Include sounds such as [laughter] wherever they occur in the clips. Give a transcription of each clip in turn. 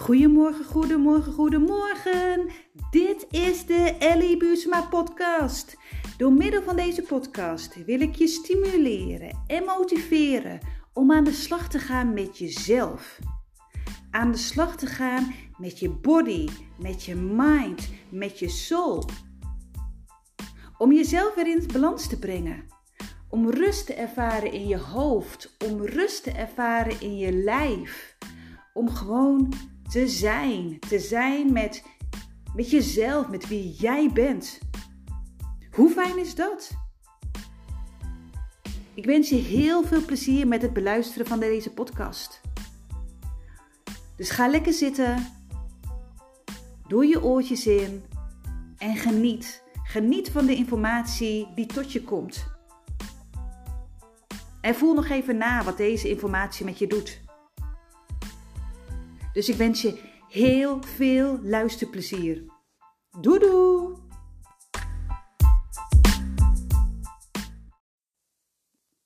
Goedemorgen, goedemorgen, goedemorgen. Dit is de Ellie Buusma podcast. Door middel van deze podcast wil ik je stimuleren en motiveren om aan de slag te gaan met jezelf. Aan de slag te gaan met je body, met je mind, met je soul. Om jezelf weer in balans te brengen. Om rust te ervaren in je hoofd, om rust te ervaren in je lijf. Om gewoon te zijn. Te zijn met, met jezelf, met wie jij bent. Hoe fijn is dat? Ik wens je heel veel plezier met het beluisteren van deze podcast. Dus ga lekker zitten, doe je oortjes in en geniet. Geniet van de informatie die tot je komt. En voel nog even na wat deze informatie met je doet. Dus ik wens je heel veel luisterplezier. Doei!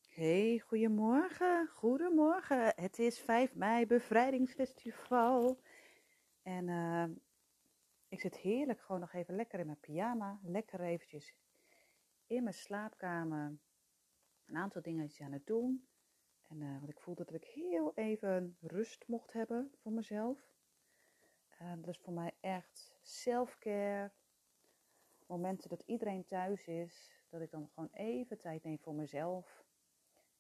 Hey, goedemorgen, goedemorgen. Het is 5 mei, bevrijdingsfestival. En uh, ik zit heerlijk gewoon nog even lekker in mijn pyjama. Lekker eventjes in mijn slaapkamer. Een aantal dingetjes aan het doen. En, uh, want ik voelde dat ik heel even rust mocht hebben voor mezelf. Uh, dat is voor mij echt self-care. Momenten dat iedereen thuis is, dat ik dan gewoon even tijd neem voor mezelf.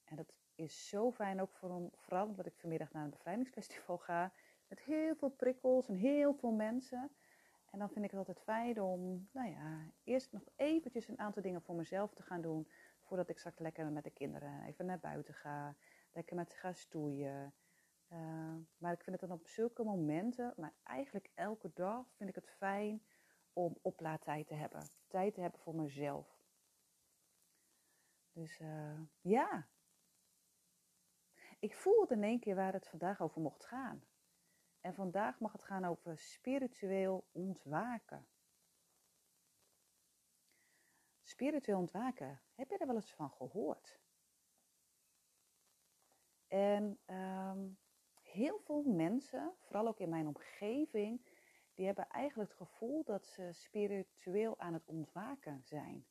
En dat is zo fijn ook voor, vooral omdat ik vanmiddag naar een bevrijdingsfestival ga. Met heel veel prikkels en heel veel mensen. En dan vind ik het altijd fijn om, nou ja, eerst nog eventjes een aantal dingen voor mezelf te gaan doen. Voordat ik straks lekker met de kinderen even naar buiten ga lekker met ga stoeien. Uh, maar ik vind het dan op zulke momenten, maar eigenlijk elke dag vind ik het fijn om oplaadtijd te hebben. Tijd te hebben voor mezelf. Dus uh, ja. Ik voelde in één keer waar het vandaag over mocht gaan. En vandaag mag het gaan over spiritueel ontwaken. Spiritueel ontwaken, heb je er wel eens van gehoord? En um, heel veel mensen, vooral ook in mijn omgeving, die hebben eigenlijk het gevoel dat ze spiritueel aan het ontwaken zijn.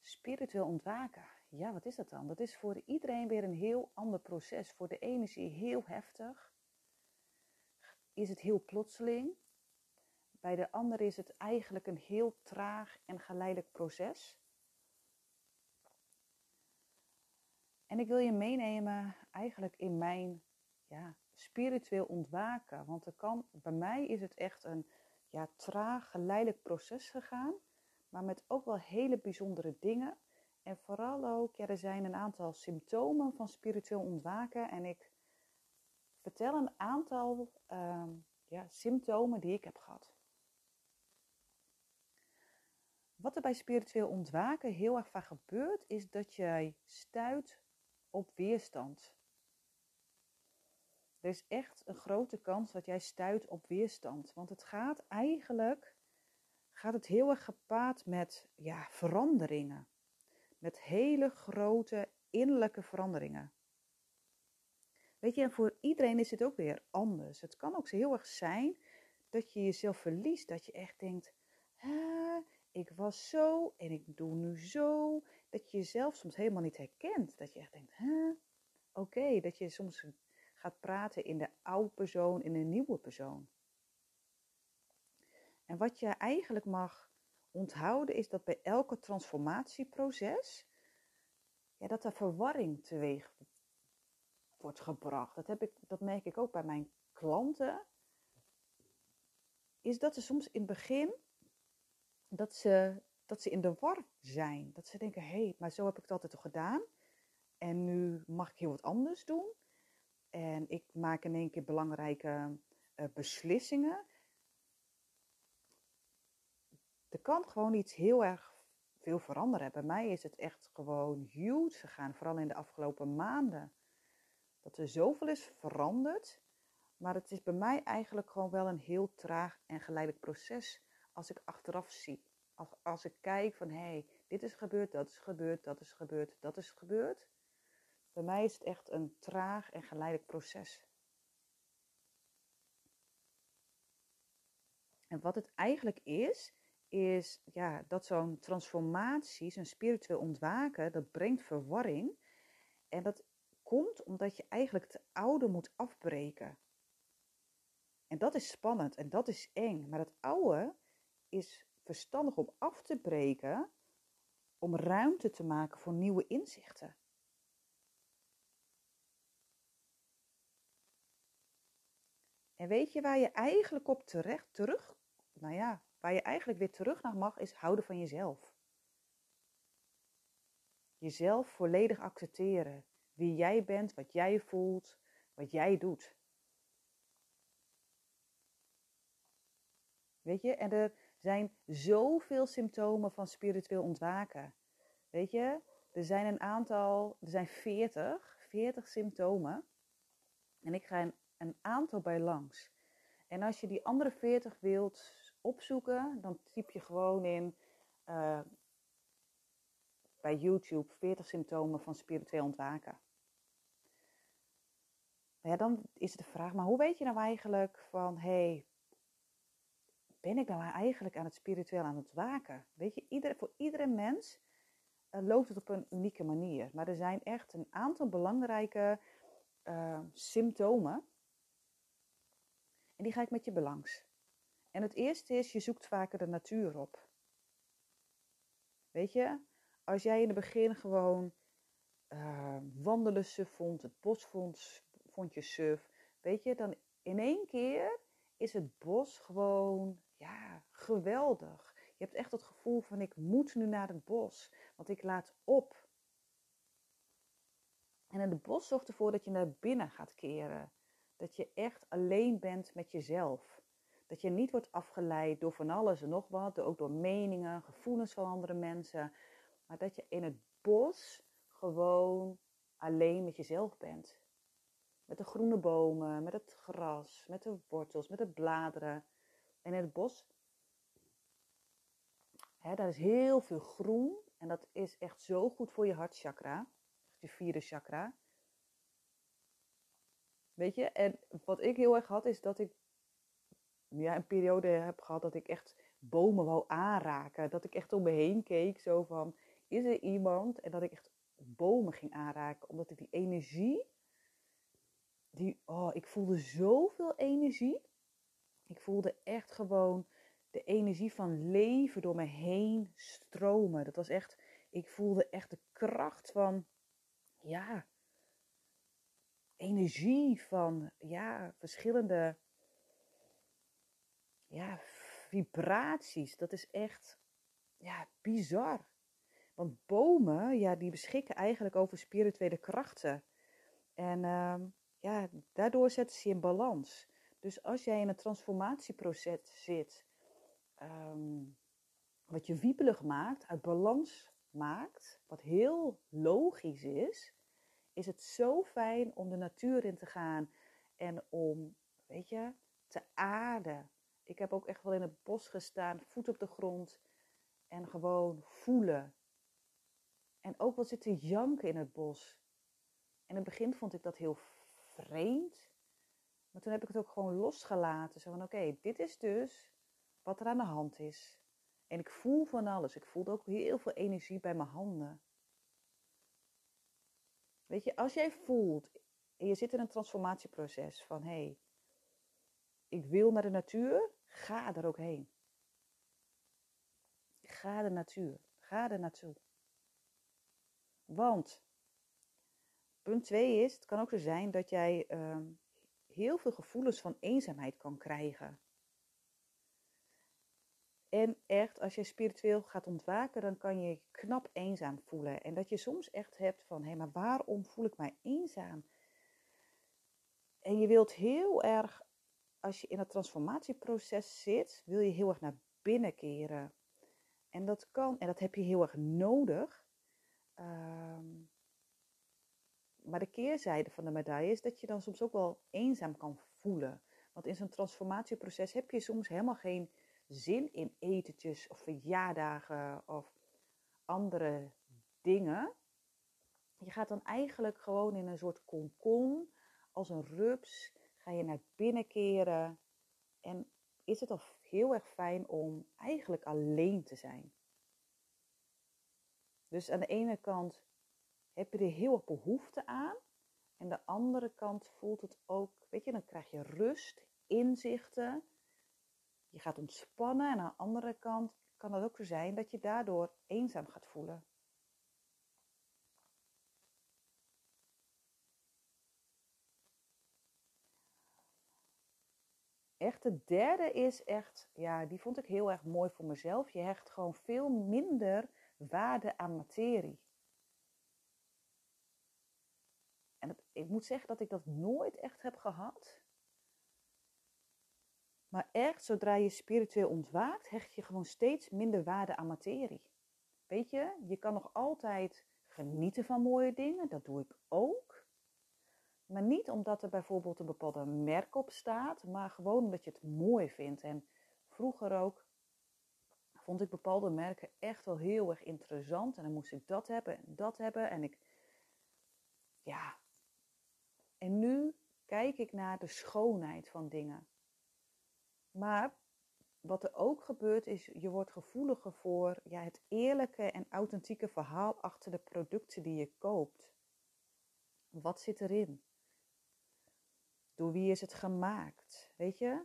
Spiritueel ontwaken, ja, wat is dat dan? Dat is voor iedereen weer een heel ander proces. Voor de ene is het heel heftig, is het heel plotseling. Bij de ander is het eigenlijk een heel traag en geleidelijk proces. En ik wil je meenemen eigenlijk in mijn ja, spiritueel ontwaken. Want er kan, bij mij is het echt een ja, traag, geleidelijk proces gegaan. Maar met ook wel hele bijzondere dingen. En vooral ook, ja, er zijn een aantal symptomen van spiritueel ontwaken. En ik vertel een aantal uh, ja, symptomen die ik heb gehad. Wat er bij spiritueel ontwaken heel erg vaak gebeurt, is dat jij stuit op weerstand. Er is echt een grote kans dat jij stuit op weerstand. Want het gaat eigenlijk gaat het heel erg gepaard met ja, veranderingen. Met hele grote innerlijke veranderingen. Weet je, en voor iedereen is het ook weer anders. Het kan ook heel erg zijn dat je jezelf verliest. Dat je echt denkt, ik was zo en ik doe nu zo dat je jezelf soms helemaal niet herkent. Dat je echt denkt? Oké, dat je soms gaat praten in de oude persoon, in een nieuwe persoon. En wat je eigenlijk mag onthouden is dat bij elke transformatieproces, ja, dat er verwarring teweeg wordt gebracht. Dat, heb ik, dat merk ik ook bij mijn klanten. Is dat ze soms in het begin, dat ze dat ze in de war zijn. Dat ze denken, hé, hey, maar zo heb ik het altijd toch gedaan. En nu mag ik heel wat anders doen. En ik maak in één keer belangrijke uh, beslissingen. Er kan gewoon iets heel erg veel veranderen. Bij mij is het echt gewoon huge gegaan, vooral in de afgelopen maanden. Dat er zoveel is veranderd. Maar het is bij mij eigenlijk gewoon wel een heel traag en geleidelijk proces als ik achteraf zie als, als ik kijk van hé, hey, dit is gebeurd, dat is gebeurd, dat is gebeurd, dat is gebeurd. Bij mij is het echt een traag en geleidelijk proces. En wat het eigenlijk is, is ja, dat zo'n transformatie, zo'n spiritueel ontwaken, dat brengt verwarring. En dat komt omdat je eigenlijk het oude moet afbreken. En dat is spannend en dat is eng. Maar het oude is verstandig om af te breken, om ruimte te maken voor nieuwe inzichten. En weet je waar je eigenlijk op terecht terug, nou ja, waar je eigenlijk weer terug naar mag, is houden van jezelf. Jezelf volledig accepteren. Wie jij bent, wat jij voelt, wat jij doet. Weet je, en er zijn zoveel symptomen van spiritueel ontwaken. Weet je, er zijn een aantal, er zijn 40, 40 symptomen. En ik ga een, aantal bij langs. En als je die andere 40 wilt opzoeken, dan typ je gewoon in uh, bij YouTube 40 symptomen van spiritueel ontwaken. Ja, dan is de vraag, maar hoe weet je nou eigenlijk van, hey, ben ik nou eigenlijk aan het spiritueel aan het waken? Weet je, voor iedere mens uh, loopt het op een unieke manier. Maar er zijn echt een aantal belangrijke uh, symptomen. En die ga ik met je belangs. En het eerste is, je zoekt vaker de natuur op. Weet je, als jij in het begin gewoon uh, wandelen suf vond, het bos vond, vond je suf, weet je, dan in één keer is het bos gewoon, ja, geweldig. Je hebt echt het gevoel van ik moet nu naar het bos, want ik laat op. En in het bos zorgt ervoor dat je naar binnen gaat keren. Dat je echt alleen bent met jezelf. Dat je niet wordt afgeleid door van alles en nog wat, ook door meningen, gevoelens van andere mensen. Maar dat je in het bos gewoon alleen met jezelf bent. Met de groene bomen, met het gras, met de wortels, met de bladeren. En in het bos, hè, daar is heel veel groen. En dat is echt zo goed voor je hartchakra, je vierde chakra. Weet je, en wat ik heel erg had, is dat ik ja, een periode heb gehad dat ik echt bomen wou aanraken. Dat ik echt om me heen keek, zo van, is er iemand? En dat ik echt bomen ging aanraken, omdat ik die energie, die, oh, ik voelde zoveel energie. Ik voelde echt gewoon de energie van leven door me heen stromen. Dat was echt, ik voelde echt de kracht van, ja, energie van, ja, verschillende ja, vibraties. Dat is echt ja, bizar. Want bomen, ja, die beschikken eigenlijk over spirituele krachten. En uh, ja, daardoor zetten ze in balans. Dus als jij in een transformatieproces zit, um, wat je wiebelig maakt, uit balans maakt, wat heel logisch is, is het zo fijn om de natuur in te gaan en om, weet je, te aarden, ik heb ook echt wel in het bos gestaan, voet op de grond en gewoon voelen. En ook wel zitten janken in het bos. In het begin vond ik dat heel vreemd. Maar toen heb ik het ook gewoon losgelaten. Zo van, oké, dit is dus wat er aan de hand is. En ik voel van alles. Ik voelde ook heel veel energie bij mijn handen. Weet je, als jij voelt en je zit in een transformatieproces van hé, hey, ik wil naar de natuur, ga er ook heen. Ga de natuur, ga er naartoe. Want, punt 2 is, het kan ook zo zijn dat jij uh, heel veel gevoelens van eenzaamheid kan krijgen. En echt, als je spiritueel gaat ontwaken, dan kan je je knap eenzaam voelen. En dat je soms echt hebt van, hé, hey, maar waarom voel ik mij eenzaam? En je wilt heel erg als je in het transformatieproces zit, wil je heel erg naar binnen keren. En dat kan, en dat heb je heel erg nodig. Um, maar de keerzijde van de medaille is dat je dan soms ook wel eenzaam kan voelen. Want in zo'n transformatieproces heb je soms helemaal geen zin in etentjes of verjaardagen of andere dingen. Je gaat dan eigenlijk gewoon in een soort konkon als een rups ga je naar binnen keren en is het al heel erg fijn om eigenlijk alleen te zijn. Dus aan de ene kant heb je er heel erg behoefte aan. En de andere kant voelt het ook, weet je, dan krijg je rust, inzichten. Je gaat ontspannen. En aan de andere kant kan het ook zo zijn dat je daardoor eenzaam gaat voelen. Echt, de derde is echt, ja, die vond ik heel erg mooi voor mezelf. Je hecht gewoon veel minder waarde aan materie. En ik moet zeggen dat ik dat nooit echt heb gehad. Maar echt, zodra je spiritueel ontwaakt, hecht je gewoon steeds minder waarde aan materie. Weet je, je kan nog altijd genieten van mooie dingen, dat doe ik ook. Maar niet omdat er bijvoorbeeld een bepaalde merk op staat, maar gewoon omdat je het mooi vindt. En vroeger ook vond ik bepaalde merken echt wel heel erg interessant. En dan moest ik dat hebben en dat hebben. En ik, ja. En nu kijk ik naar de schoonheid van dingen. Maar wat er ook gebeurt is, je wordt gevoeliger voor ja, het eerlijke en authentieke verhaal achter de producten die je koopt. Wat zit erin? Door wie is het gemaakt? Weet je?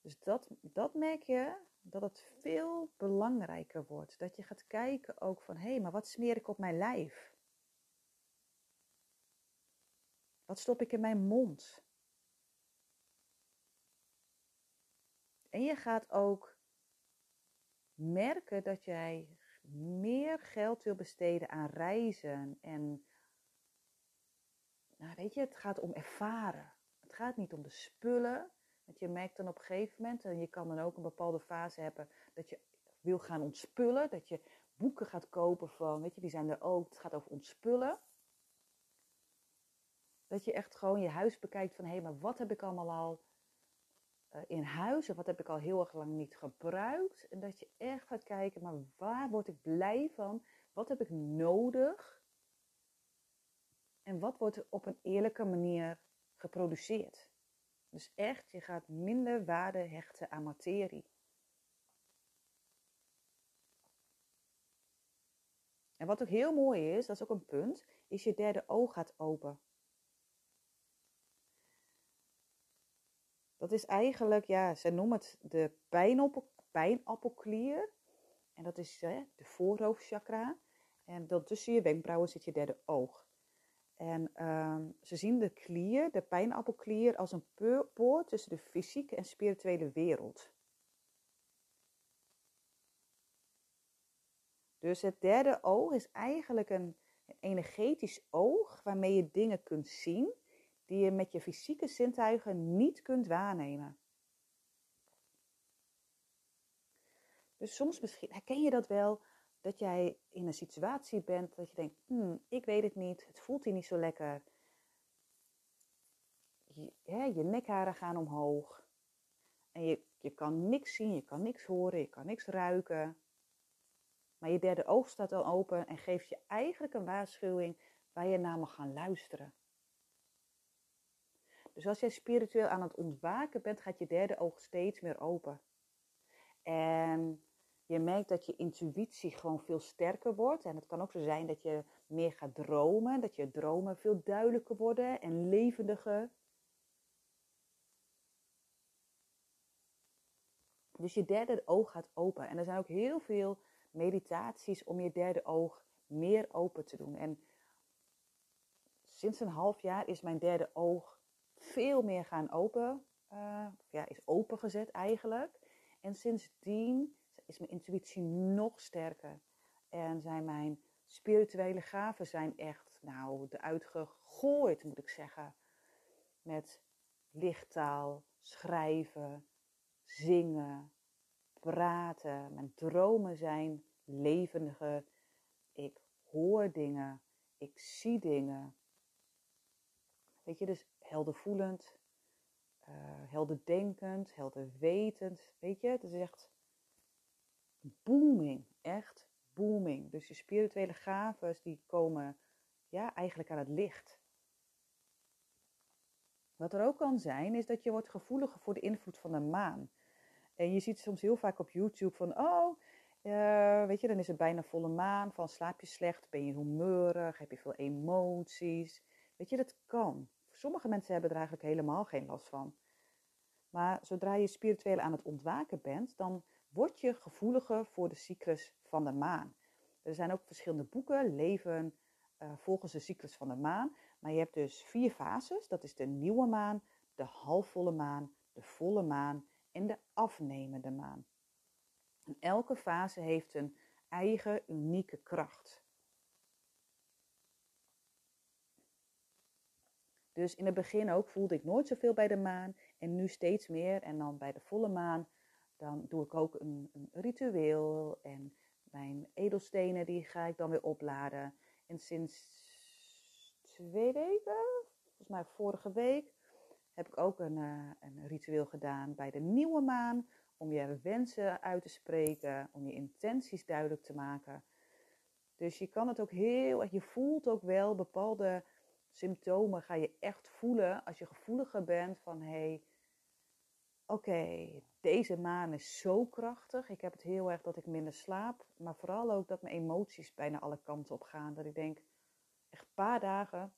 Dus dat, dat merk je dat het veel belangrijker wordt. Dat je gaat kijken ook van hé, hey, maar wat smeer ik op mijn lijf? Wat stop ik in mijn mond? En je gaat ook merken dat jij meer geld wil besteden aan reizen. En nou weet je, het gaat om ervaren. Het gaat niet om de spullen. Want je merkt dan op een gegeven moment, en je kan dan ook een bepaalde fase hebben, dat je wil gaan ontspullen. Dat je boeken gaat kopen van, weet je, die zijn er ook. Het gaat over ontspullen. Dat je echt gewoon je huis bekijkt van, hé, hey, maar wat heb ik allemaal al uh, in huis? Of wat heb ik al heel erg lang niet gebruikt? En dat je echt gaat kijken, maar waar word ik blij van? Wat heb ik nodig? En wat wordt op een eerlijke manier geproduceerd? Dus echt, je gaat minder waarde hechten aan materie. En wat ook heel mooi is, dat is ook een punt, is je derde oog gaat open. Dat is eigenlijk, ja, ze noemen het de pijnappel, pijnappelklier. En dat is hè, de voorhoofdchakra. En dan tussen je wenkbrauwen zit je derde oog. En ehm, ze zien de klier, de pijnappelklier, als een poort tussen de fysieke en spirituele wereld. Dus het derde oog is eigenlijk een, een energetisch oog waarmee je dingen kunt zien die je met je fysieke zintuigen niet kunt waarnemen. Dus soms misschien herken je dat wel dat jij in een situatie bent dat je denkt, hmm, ik weet het niet, het voelt hier niet zo lekker. Je, je nekharen gaan omhoog en je, je kan niks zien, je kan niks horen, je kan niks ruiken. Maar je derde oog staat al open en geeft je eigenlijk een waarschuwing waar je naar mag gaan luisteren. Dus als jij spiritueel aan het ontwaken bent, gaat je derde oog steeds meer open. En je merkt dat je intuïtie gewoon veel sterker wordt. En het kan ook zo zijn dat je meer gaat dromen, dat je dromen veel duidelijker worden en levendiger. Dus je derde oog gaat open. En er zijn ook heel veel meditaties om je derde oog meer open te doen. En sinds een half jaar is mijn derde oog veel meer gaan open. Uh, ja, is opengezet eigenlijk. En sindsdien is mijn intuïtie nog sterker. En zijn mijn spirituele gaven zijn echt, nou, eruit moet ik zeggen. Met lichttaal, schrijven, zingen, praten. Mijn dromen zijn levendiger. Ik hoor dingen, ik zie dingen. Weet je, dus heldervoelend, uh, helderdenkend, helderwetend. Weet je, het is echt booming, echt booming. Dus je spirituele gaven die komen ja, eigenlijk aan het licht. Wat er ook kan zijn, is dat je wordt gevoeliger voor de invloed van de maan. En je ziet soms heel vaak op YouTube van, oh, uh, weet je, dan is het bijna volle maan. Van slaap je slecht, ben je humeurig, heb je veel emoties. Weet je, dat kan. Sommige mensen hebben er eigenlijk helemaal geen last van. Maar zodra je spiritueel aan het ontwaken bent, dan word je gevoeliger voor de cyclus van de maan. Er zijn ook verschillende boeken, leven uh, volgens de cyclus van de maan. Maar je hebt dus vier fases. Dat is de nieuwe maan, de halfvolle maan, de volle maan en de afnemende maan. En elke fase heeft een eigen unieke kracht. Dus in het begin ook voelde ik nooit zoveel bij de maan en nu steeds meer. En dan bij de volle maan, dan doe ik ook een, een ritueel en mijn edelstenen die ga ik dan weer opladen. En sinds twee weken, volgens mij vorige week, heb ik ook een, uh, een ritueel gedaan bij de nieuwe maan. Om je wensen uit te spreken, om je intenties duidelijk te maken. Dus je kan het ook heel je voelt ook wel bepaalde symptomen ga je echt voelen als je gevoeliger bent van hé, hey, oké, deze maan is zo krachtig. Ik heb het heel erg dat ik minder slaap, maar vooral ook dat mijn emoties bijna alle kanten op gaan. Dat ik denk, echt een paar dagen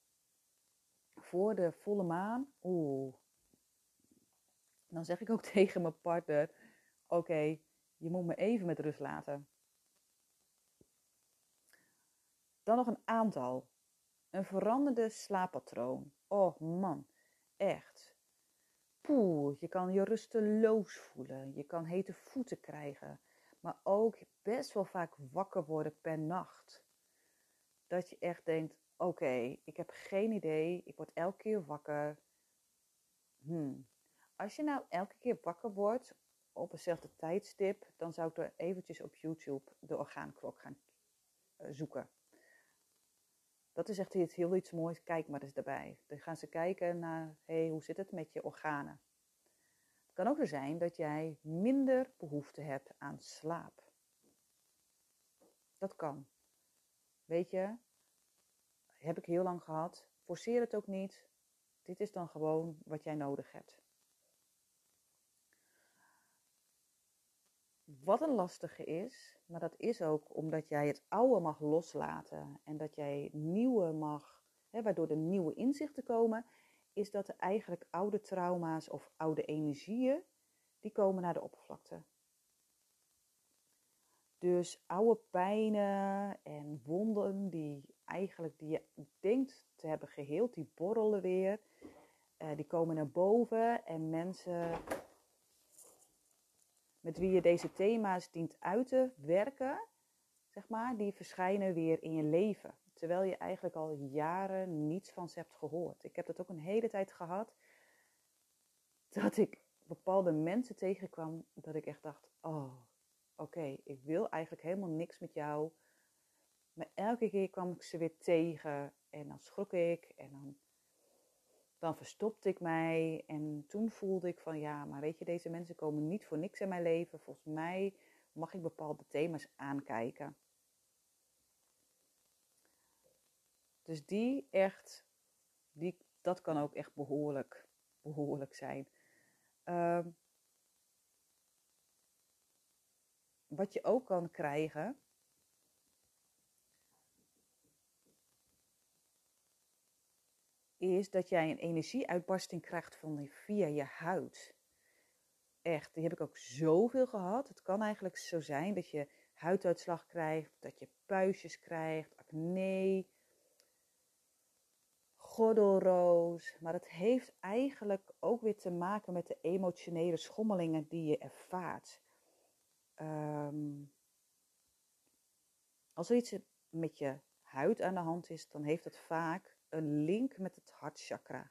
voor de volle maan, oeh, dan zeg ik ook [laughs] tegen mijn partner, oké, je moet me even met rust laten. Dan nog een aantal. Een veranderde slaappatroon. Oh man, echt. Poeh, je kan je rusteloos voelen. Je kan hete voeten krijgen. Maar ook best wel vaak wakker worden per nacht. Dat je echt denkt, oké, ik heb geen idee. Ik word elke keer wakker. Hmm. Als je nou elke keer wakker wordt op eenzelfde tijdstip, dan zou ik er eventjes op YouTube de orgaanklok gaan eh, zoeken. Dat is echt iets, heel iets moois. Kijk maar eens daarbij. Dan gaan ze kijken naar, hey, hoe zit het met je organen? Het kan ook zo zijn dat jij minder behoefte hebt aan slaap. Dat kan. Weet je, heb ik heel lang gehad. Forceer het ook niet. Dit is dan gewoon wat jij nodig hebt. Wat een lastige is, maar dat is ook omdat jij het oude mag loslaten en dat jij nieuwe mag, hè, waardoor er nieuwe inzichten komen, is dat er eigenlijk oude trauma's of oude energieën, die komen naar de oppervlakte. Dus oude pijnen en wonden die eigenlijk die je denkt te hebben geheeld, die borrelen weer. Uh, die komen naar boven en mensen met wie je deze thema's dient uit te werken, zeg maar, die verschijnen weer in je leven. Terwijl je eigenlijk al jaren niets van ze hebt gehoord. Ik heb dat ook een hele tijd gehad. Dat ik bepaalde mensen tegenkwam. Dat ik echt dacht: oh, oké, ik wil eigenlijk helemaal niks met jou. Maar elke keer kwam ik ze weer tegen. En dan schrok ik. En dan dan verstopte ik mij en toen voelde ik van ja, maar weet je, deze mensen komen niet voor niks in mijn leven. Volgens mij mag ik bepaalde thema's aankijken. Dus die echt, die, dat kan ook echt behoorlijk, behoorlijk zijn. Um, wat je ook kan krijgen, is dat jij een energieuitbarsting krijgt van via je huid. Echt, die heb ik ook zoveel gehad. Het kan eigenlijk zo zijn dat je huiduitslag krijgt, dat je puistjes krijgt, acne, gordelroos. Maar dat heeft eigenlijk ook weer te maken met de emotionele schommelingen die je ervaart. Um, als er iets met je huid aan de hand is, dan heeft het vaak een link met het hartchakra.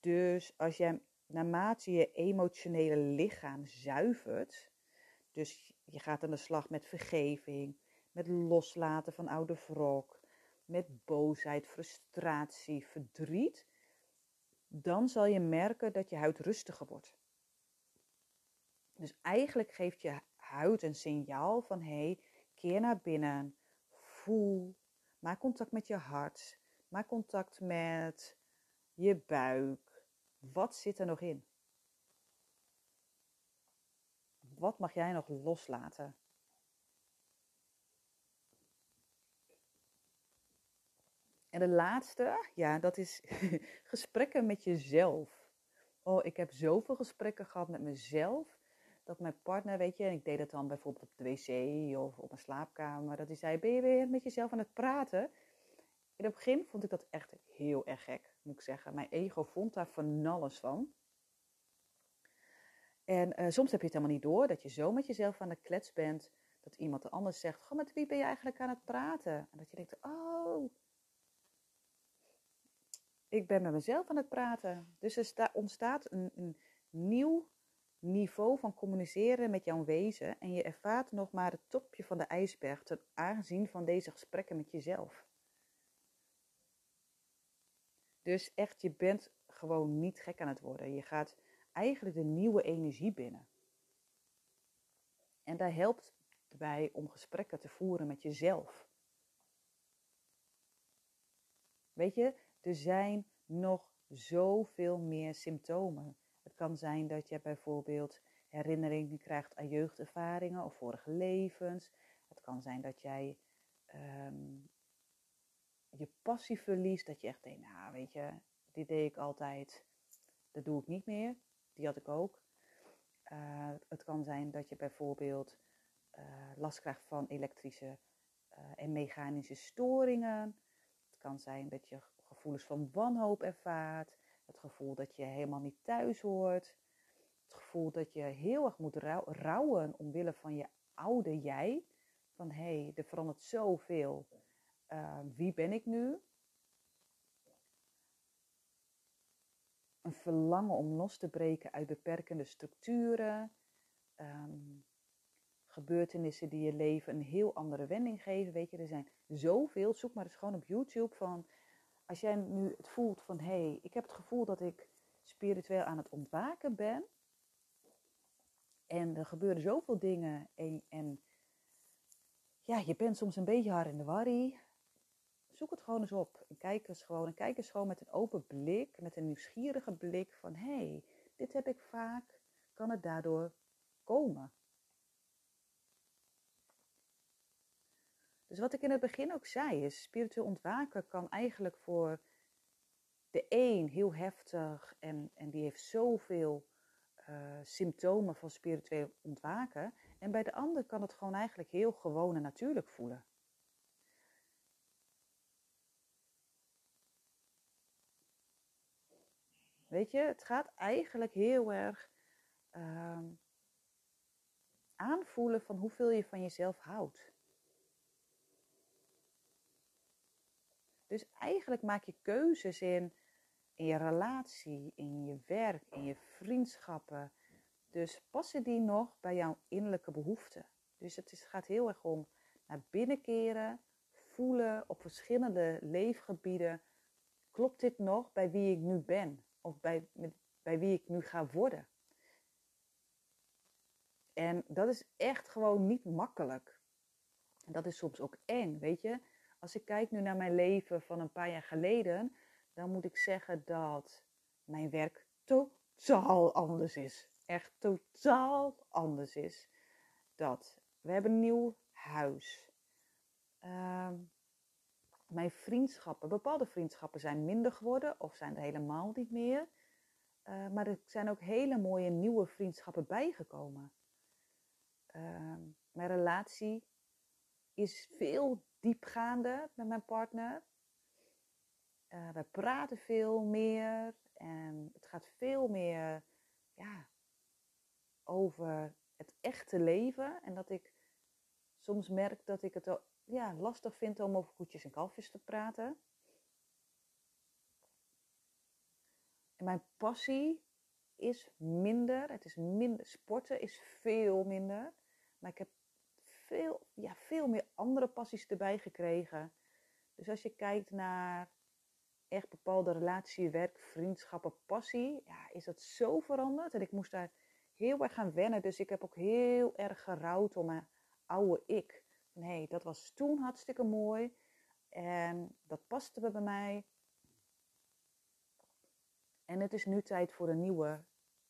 Dus als jij naarmate je emotionele lichaam zuivert, dus je gaat aan de slag met vergeving, met loslaten van oude wrok, met boosheid, frustratie, verdriet, dan zal je merken dat je huid rustiger wordt. Dus eigenlijk geeft je huid een signaal van hé, hey, keer naar binnen, voel, Maak contact met je hart. Maak contact met je buik. Wat zit er nog in? wat mag jij nog loslaten? En de laatste, ja, dat is [laughs] gesprekken met jezelf. Oh, ik heb zoveel gesprekken gehad met mezelf. Dat mijn partner, weet je, en ik deed dat dan bijvoorbeeld op de wc of op mijn slaapkamer. Dat hij zei, ben je weer met jezelf aan het praten? In het begin vond ik dat echt heel erg gek, moet ik zeggen. Mijn ego vond daar van alles van. En uh, soms heb je het helemaal niet door, dat je zo met jezelf aan de klets bent, dat iemand anders zegt, goh, met wie ben je eigenlijk aan het praten? En dat je denkt, oh, ik ben met mezelf aan het praten. Dus er ontstaat een, een nieuw niveau van communiceren met jouw wezen en je ervaart nog maar het topje van de ijsberg ten aanzien van deze gesprekken met jezelf. Dus echt, je bent gewoon niet gek aan het worden. Je gaat eigenlijk de nieuwe energie binnen. En daar helpt bij om gesprekken te voeren met jezelf. Weet je, er zijn nog zoveel meer symptomen. Kan zijn dat je bijvoorbeeld herinneringen krijgt aan jeugdervaringen of vorige levens. Het kan zijn dat jij ehm, je passie verliest. Dat je echt denkt, nou weet je, dit deed ik altijd. Dat doe ik niet meer. Die had ik ook. Uh, het kan zijn dat je bijvoorbeeld uh, last krijgt van elektrische uh, en mechanische storingen. Het kan zijn dat je gevoelens van wanhoop ervaart. Het gevoel dat je helemaal niet thuis hoort. Het gevoel dat je heel erg moet rouwen omwille van je oude jij. Van hé, hey, er verandert zoveel. Uh, wie ben ik nu? Een verlangen om los te breken uit beperkende structuren. Um, gebeurtenissen die je leven een heel andere wending geven. Weet je, er zijn zoveel. Zoek maar eens gewoon op YouTube van als jij nu het voelt van hé, hey, ik heb het gevoel dat ik spiritueel aan het ontwaken ben. En er gebeuren zoveel dingen en, ja, je bent soms een beetje hard in de worry. Zoek het gewoon eens op en kijk eens gewoon. Kijk eens gewoon met een open blik, met een nieuwsgierige blik van hé, hey, dit heb ik vaak, kan het daardoor komen? Dus wat ik in het begin ook zei, is spiritueel ontwaken kan eigenlijk voor de een heel heftig en, en die heeft zoveel uh, symptomen van spiritueel ontwaken. En bij de ander kan het gewoon eigenlijk heel gewoon en natuurlijk voelen. Weet je, het gaat eigenlijk heel erg uh, aanvoelen van hoeveel je van jezelf houdt. Dus eigenlijk maak je keuzes in, in je relatie, in je werk, in je vriendschappen. Dus passen die nog bij jouw innerlijke behoeften? Dus het is, gaat heel erg om naar binnen keren, voelen op verschillende leefgebieden. Klopt dit nog bij wie ik nu ben? Of bij, met, bij wie ik nu ga worden? En dat is echt gewoon niet makkelijk. Dat is soms ook eng, weet je. Als ik kijk nu naar mijn leven van een paar jaar geleden, dan moet ik zeggen dat mijn werk totaal anders is. Echt totaal anders is. Dat we hebben een nieuw huis. Uh, mijn vriendschappen, bepaalde vriendschappen zijn minder geworden of zijn er helemaal niet meer. Uh, maar er zijn ook hele mooie nieuwe vriendschappen bijgekomen. Uh, mijn relatie is veel diepgaande met mijn partner. Uh, we praten veel meer en het gaat veel meer ja, over het echte leven. En dat ik soms merk dat ik het ja, lastig vind om over koetjes en kalfjes te praten. En mijn passie is minder. Het is minder. Sporten is veel minder. Maar ik heb veel, ja, veel meer andere passies erbij gekregen. Dus als je kijkt naar echt bepaalde relatie, werk, vriendschappen, passie, ja, is dat zo veranderd. En ik moest daar heel erg gaan wennen. Dus ik heb ook heel erg gerouwd om mijn oude ik. Nee, dat was toen hartstikke mooi. En dat paste bij mij. En het is nu tijd voor een nieuwe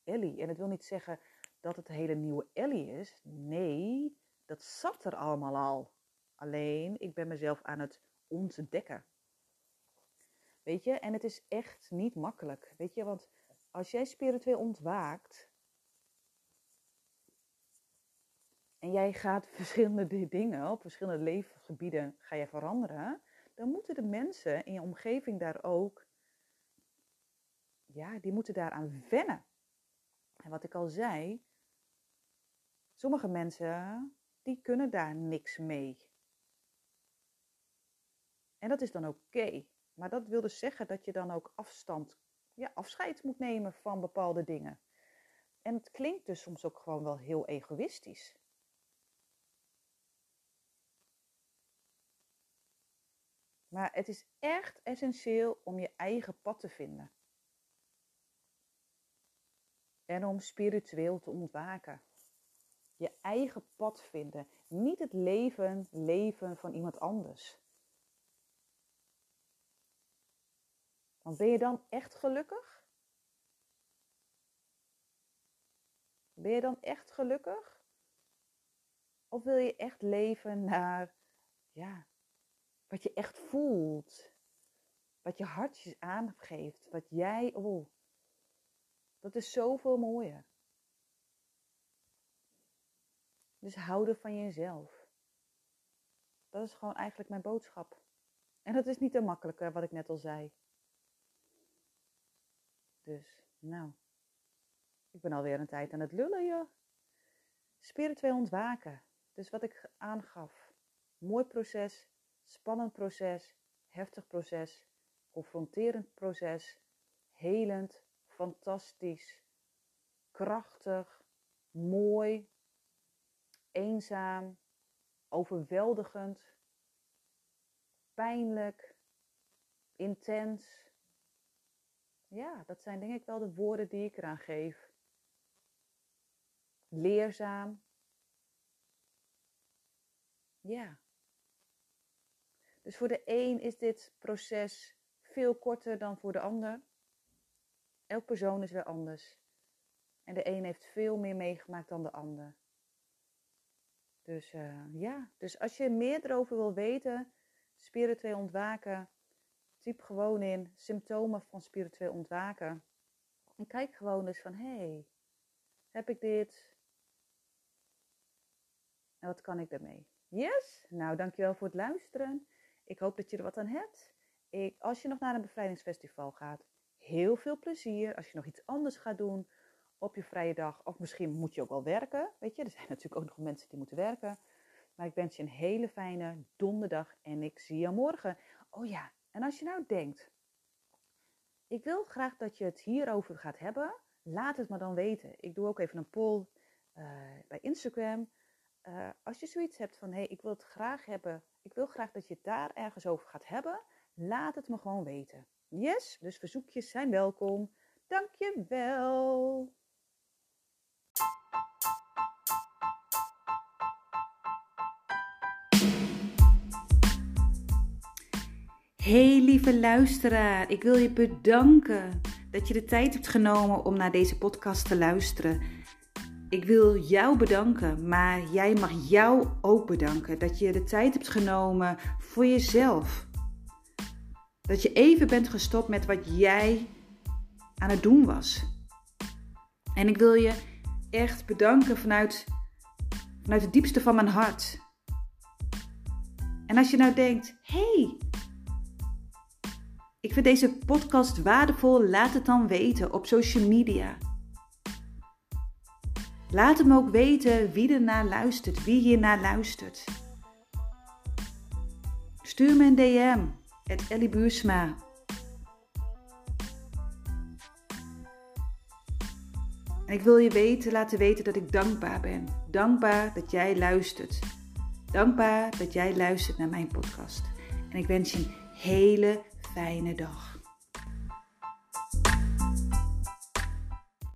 Ellie. En het wil niet zeggen dat het hele nieuwe Ellie is. Nee, dat zat er allemaal al. Alleen, ik ben mezelf aan het ontdekken. Weet je, en het is echt niet makkelijk. Weet je, want als jij spiritueel ontwaakt. En jij gaat [laughs] verschillende dingen op verschillende levensgebieden ga je veranderen. Dan moeten de mensen in je omgeving daar ook. Ja, die moeten daaraan wennen. En wat ik al zei. Sommige mensen die kunnen daar niks mee. En dat is dan oké. Maar dat wil dus zeggen dat je dan ook afstand, ja, afscheid moet nemen van bepaalde dingen. En het klinkt dus soms ook gewoon wel heel egoïstisch. Maar het is echt essentieel om je eigen pad te vinden. En om spiritueel te ontwaken. Je eigen pad vinden. Niet het leven leven van iemand anders. Want ben je dan echt gelukkig? Ben je dan echt gelukkig? Of wil je echt leven naar, ja, wat je echt voelt? Wat je hartjes aangeeft, wat jij, oh, dat is zoveel mooier. Dus houden van jezelf. Dat is gewoon eigenlijk mijn boodschap. En dat is niet te makkelijke, wat ik net al zei. Dus, nou, ik ben alweer een tijd aan het lullen, joh. Spiritueel ontwaken. Dus wat ik aangaf. Mooi proces, spannend proces, heftig proces, confronterend proces, helend, fantastisch, krachtig, mooi, eenzaam, overweldigend, pijnlijk, intens, ja, dat zijn denk ik wel de woorden die ik eraan geef. Leerzaam. Ja. Dus voor de een is dit proces veel korter dan voor de ander. Elk persoon is weer anders. En de een heeft veel meer meegemaakt dan de ander. Dus uh, ja, dus als je meer erover wil weten, spiritueel ontwaken, Typ gewoon in symptomen van spiritueel ontwaken. En kijk gewoon eens van, hé, hey, heb ik dit? En wat kan ik daarmee? Yes? Nou, dankjewel voor het luisteren. Ik hoop dat je er wat aan hebt. Ik, als je nog naar een bevrijdingsfestival gaat, heel veel plezier. Als je nog iets anders gaat doen op je vrije dag, of misschien moet je ook wel werken. Weet je, er zijn [laughs] natuurlijk ook nog mensen die moeten werken. Maar ik wens je een hele fijne donderdag en ik zie je morgen. Oh ja, en als je nou denkt, ik wil graag dat je het hierover gaat hebben, laat het me dan weten. Ik doe ook even een poll uh, bij Instagram. Uh, als je zoiets hebt van, hé, hey, ik wil het graag hebben, ik wil graag dat je het daar ergens over gaat hebben, laat het me gewoon weten. Yes, dus verzoekjes zijn welkom. Dank Hey lieve luisteraar, ik wil je bedanken dat je de tijd hebt genomen om naar deze podcast te luisteren. Ik wil jou bedanken, maar jij mag jou ook bedanken dat je de tijd hebt genomen voor jezelf. Dat je even bent gestopt met wat jij aan het doen was. En ik wil je echt bedanken vanuit, vanuit het diepste van mijn hart. En als je nou denkt, hey, ik vind deze podcast waardevol. Laat het dan weten op social media. Laat hem ook weten wie er naar luistert, wie hier naar luistert. Stuur me een DM, het Ellie. En ik wil je weten, laten weten dat ik dankbaar ben. Dankbaar dat jij luistert. Dankbaar dat jij luistert naar mijn podcast. En ik wens je een hele fijne dag.